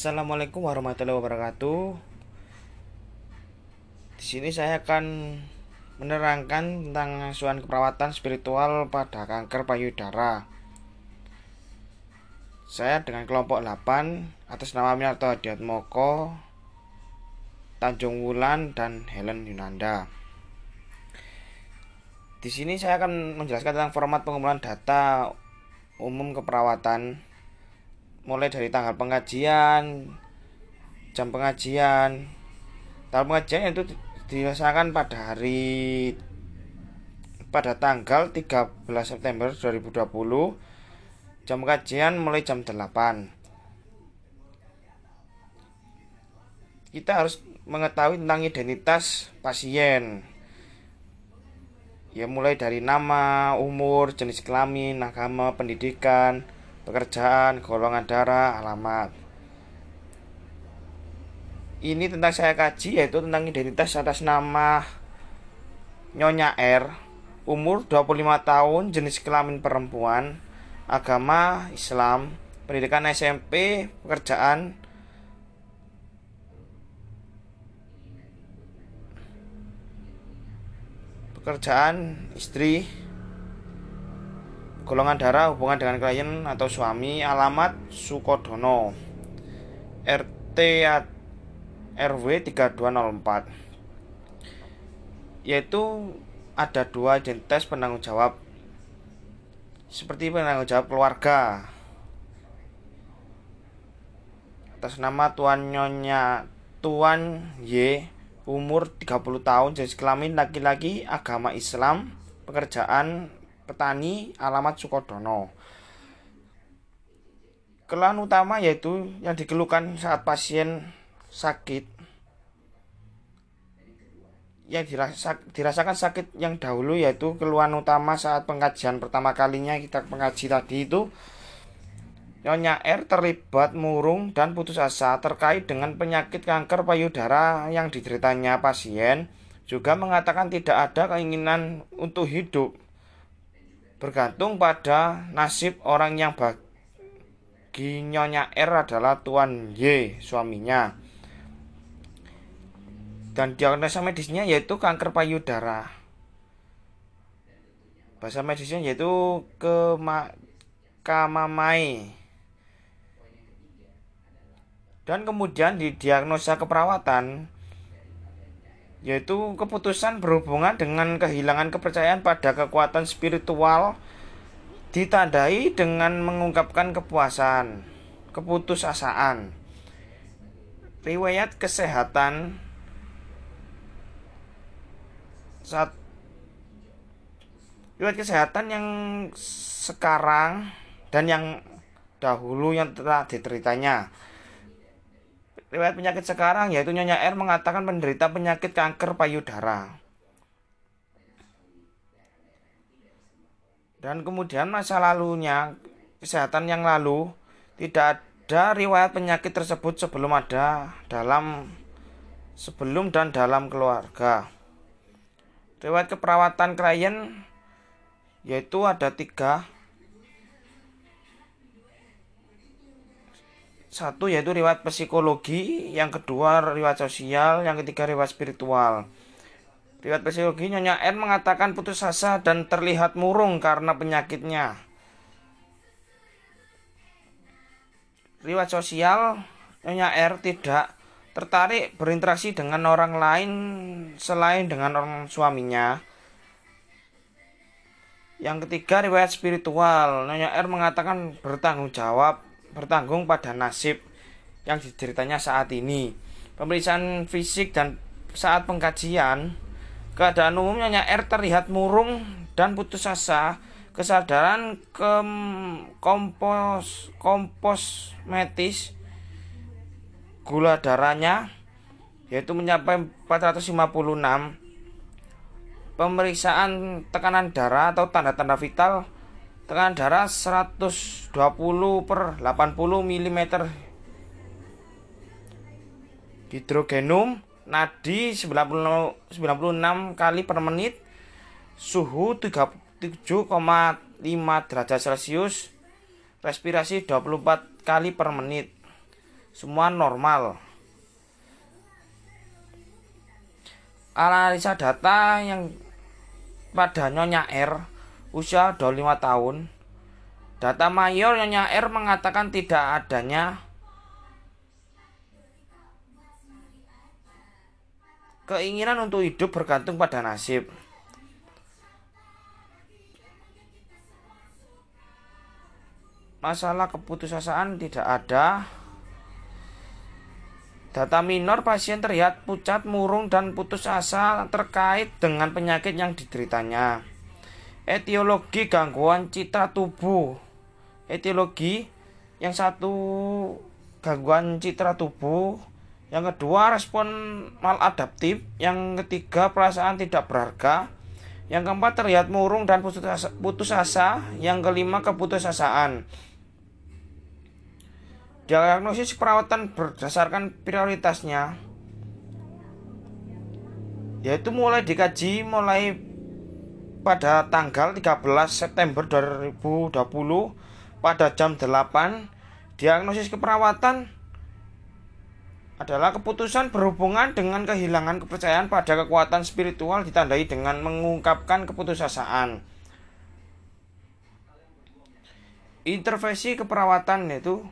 Assalamualaikum warahmatullahi wabarakatuh. Di sini saya akan menerangkan tentang asuhan keperawatan spiritual pada kanker payudara. Saya dengan kelompok 8 atas nama Minarto Moko, Tanjung Wulan dan Helen Yunanda. Di sini saya akan menjelaskan tentang format pengumpulan data umum keperawatan mulai dari tanggal pengajian, jam pengajian. Tanggal pengajian itu dilaksanakan pada hari pada tanggal 13 September 2020 jam pengajian mulai jam 8 kita harus mengetahui tentang identitas pasien. Ya mulai dari nama, umur, jenis kelamin, agama, pendidikan, pekerjaan, golongan darah, alamat. Ini tentang saya kaji yaitu tentang identitas atas nama Nyonya R, umur 25 tahun, jenis kelamin perempuan, agama Islam, pendidikan SMP, pekerjaan. Pekerjaan istri golongan darah hubungan dengan klien atau suami alamat Sukodono RT RW 3204 yaitu ada dua identitas penanggung jawab. Seperti penanggung jawab keluarga. Atas nama Tuan Nyonya Tuan Y umur 30 tahun jenis kelamin laki-laki agama Islam pekerjaan petani alamat Sukodono. Keluhan utama yaitu yang dikeluhkan saat pasien sakit yang dirasa, dirasakan sakit yang dahulu yaitu keluhan utama saat pengajian pertama kalinya kita pengaji tadi itu. Nyonya R terlibat murung dan putus asa terkait dengan penyakit kanker payudara yang dideritanya pasien. Juga mengatakan tidak ada keinginan untuk hidup bergantung pada nasib orang yang bagi Nyonya R adalah Tuan Y, suaminya. Dan diagnosa medisnya yaitu kanker payudara. Bahasa medisnya yaitu kema kamamai. Dan kemudian di diagnosa keperawatan yaitu keputusan berhubungan dengan kehilangan kepercayaan pada kekuatan spiritual ditandai dengan mengungkapkan kepuasan, keputusasaan. Riwayat kesehatan saat riwayat kesehatan yang sekarang dan yang dahulu yang telah diteritanya riwayat penyakit sekarang yaitu Nyonya R mengatakan menderita penyakit kanker payudara. Dan kemudian masa lalunya kesehatan yang lalu tidak ada riwayat penyakit tersebut sebelum ada dalam sebelum dan dalam keluarga. Riwayat keperawatan klien yaitu ada tiga Satu yaitu riwayat psikologi, yang kedua riwayat sosial, yang ketiga riwayat spiritual. Riwayat psikologi Nyonya N mengatakan putus asa dan terlihat murung karena penyakitnya. Riwayat sosial Nyonya R tidak tertarik berinteraksi dengan orang lain selain dengan orang suaminya. Yang ketiga riwayat spiritual Nyonya R mengatakan bertanggung jawab bertanggung pada nasib yang diceritanya saat ini. Pemeriksaan fisik dan saat pengkajian, keadaan umumnya R terlihat murung dan putus asa, kesadaran ke kompos kompos metis gula darahnya yaitu mencapai 456 pemeriksaan tekanan darah atau tanda-tanda vital tekanan darah 120 per 80 mm hidrogenum nadi 90, 96 kali per menit. Suhu 37,5 derajat celcius. Respirasi 24 kali per menit. Semua normal. Analisa data yang pada Nyonya R usia 25 tahun. Data mayor Nyonya R mengatakan tidak adanya keinginan untuk hidup bergantung pada nasib. Masalah keputusasaan tidak ada. Data minor pasien terlihat pucat, murung, dan putus asa terkait dengan penyakit yang dideritanya. Etiologi gangguan citra tubuh. Etiologi yang satu gangguan citra tubuh, yang kedua respon maladaptif, yang ketiga perasaan tidak berharga, yang keempat terlihat murung dan putus asa, putus asa, yang kelima keputusasaan. Diagnosis perawatan berdasarkan prioritasnya yaitu mulai dikaji mulai pada tanggal 13 September 2020 pada jam 8 diagnosis keperawatan adalah keputusan berhubungan dengan kehilangan kepercayaan pada kekuatan spiritual ditandai dengan mengungkapkan keputusasaan. Intervensi keperawatan yaitu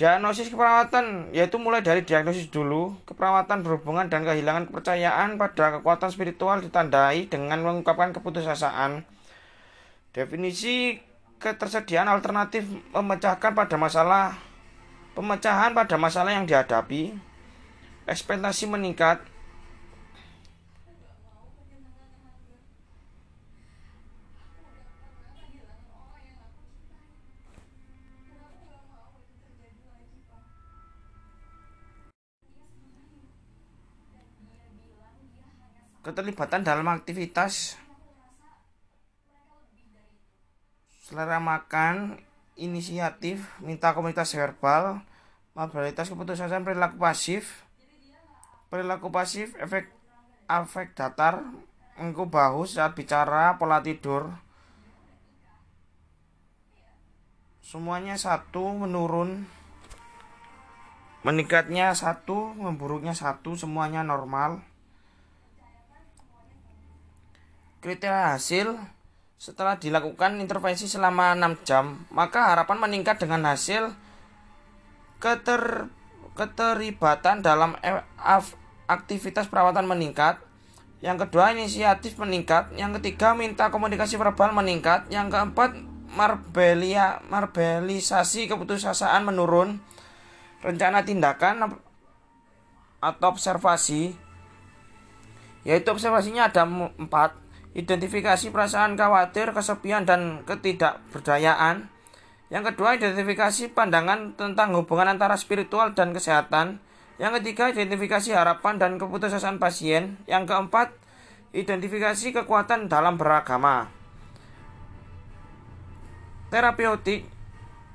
Diagnosis keperawatan yaitu mulai dari diagnosis dulu, keperawatan berhubungan dan kehilangan kepercayaan pada kekuatan spiritual ditandai dengan mengungkapkan keputusasaan. Definisi ketersediaan alternatif memecahkan pada masalah pemecahan pada masalah yang dihadapi. Ekspektasi meningkat, keterlibatan dalam aktivitas. Selera makan, inisiatif, minta komunitas verbal, mobilitas keputusan perilaku pasif, perilaku pasif, efek efek datar, mengukur bahu saat bicara, pola tidur, semuanya satu menurun, meningkatnya satu, memburuknya satu, semuanya normal. Kriteria hasil setelah dilakukan intervensi selama 6 jam, maka harapan meningkat dengan hasil keter, keterlibatan dalam e, aktivitas perawatan meningkat. Yang kedua, inisiatif meningkat. Yang ketiga, minta komunikasi verbal meningkat. Yang keempat, marbelia, marbelisasi keputusasaan menurun. Rencana tindakan atau observasi yaitu observasinya ada empat Identifikasi perasaan khawatir, kesepian, dan ketidakberdayaan. Yang kedua, identifikasi pandangan tentang hubungan antara spiritual dan kesehatan. Yang ketiga, identifikasi harapan dan keputusasaan pasien. Yang keempat, identifikasi kekuatan dalam beragama. Terapeutik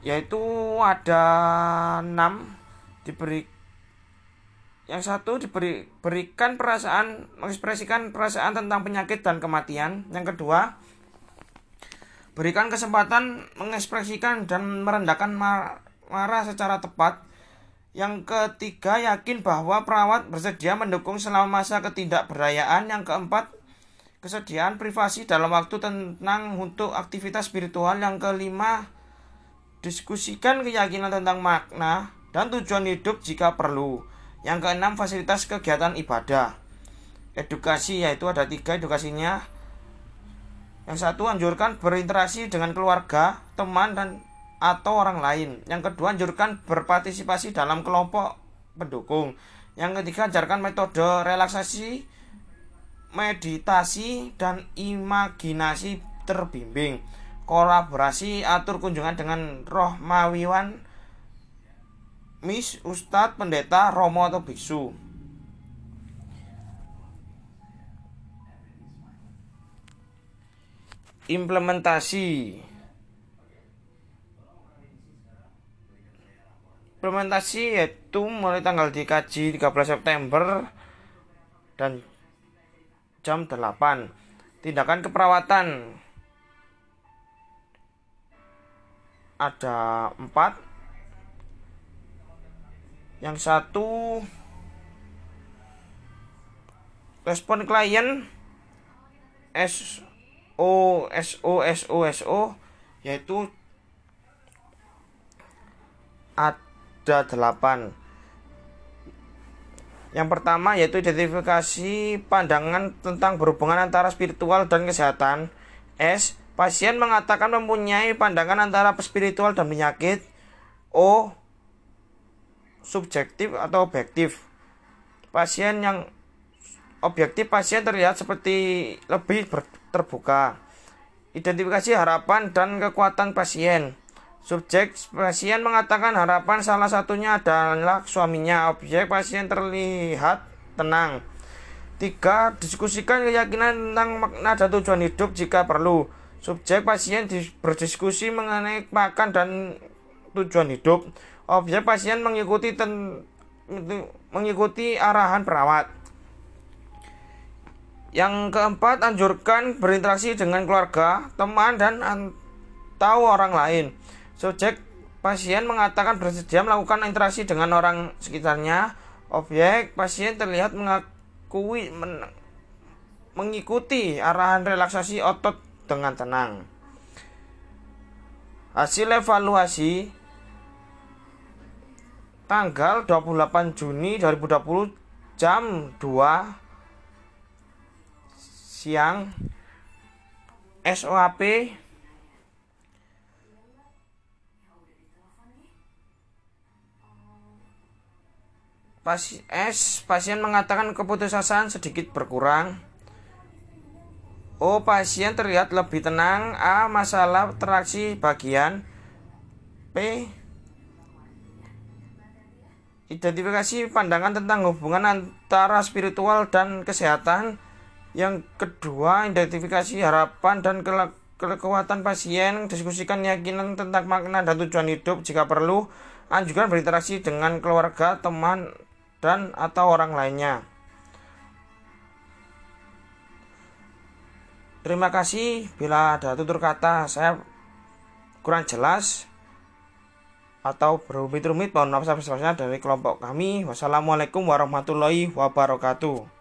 yaitu ada enam diberi yang satu diberi berikan perasaan mengekspresikan perasaan tentang penyakit dan kematian. Yang kedua, berikan kesempatan mengekspresikan dan merendahkan marah secara tepat. Yang ketiga, yakin bahwa perawat bersedia mendukung selama masa ketidakberdayaan. Yang keempat, kesediaan privasi dalam waktu tentang untuk aktivitas spiritual. Yang kelima, diskusikan keyakinan tentang makna dan tujuan hidup jika perlu. Yang keenam fasilitas kegiatan ibadah. Edukasi yaitu ada tiga edukasinya. Yang satu anjurkan berinteraksi dengan keluarga, teman dan atau orang lain. Yang kedua anjurkan berpartisipasi dalam kelompok pendukung. Yang ketiga ajarkan metode relaksasi, meditasi dan imajinasi terbimbing. Kolaborasi atur kunjungan dengan roh mawiwan Mis, Ustadz, Pendeta, Romo atau Biksu. Implementasi. Implementasi yaitu mulai tanggal dikaji 13 September dan jam 8 Tindakan keperawatan. Ada 4 yang satu respon klien S O S O S O S O yaitu ada delapan. Yang pertama yaitu identifikasi pandangan tentang berhubungan antara spiritual dan kesehatan. S pasien mengatakan mempunyai pandangan antara spiritual dan penyakit. O subjektif atau objektif pasien yang objektif pasien terlihat seperti lebih terbuka. Identifikasi harapan dan kekuatan pasien. Subjek pasien mengatakan harapan salah satunya adalah suaminya. Objek pasien terlihat tenang. Tiga, diskusikan keyakinan tentang makna dan tujuan hidup jika perlu. Subjek pasien berdiskusi mengenai makan dan tujuan hidup. Objek pasien mengikuti ten, mengikuti arahan perawat. Yang keempat, anjurkan berinteraksi dengan keluarga, teman, dan atau orang lain. Subjek pasien mengatakan bersedia melakukan interaksi dengan orang sekitarnya. Objek pasien terlihat mengakui men, mengikuti arahan relaksasi otot dengan tenang. Hasil evaluasi tanggal 28 Juni 2020 jam 2 siang SOAP Pas, S pasien mengatakan keputusasaan sedikit berkurang. O pasien terlihat lebih tenang. A masalah teraksi bagian. P identifikasi pandangan tentang hubungan antara spiritual dan kesehatan. Yang kedua, identifikasi harapan dan ke kekuatan pasien, diskusikan keyakinan tentang makna dan tujuan hidup jika perlu, anjurkan berinteraksi dengan keluarga, teman, dan atau orang lainnya. Terima kasih bila ada tutur kata saya kurang jelas atau berumit-rumit mohon maaf sebesar dari kelompok kami. Wassalamualaikum warahmatullahi wabarakatuh.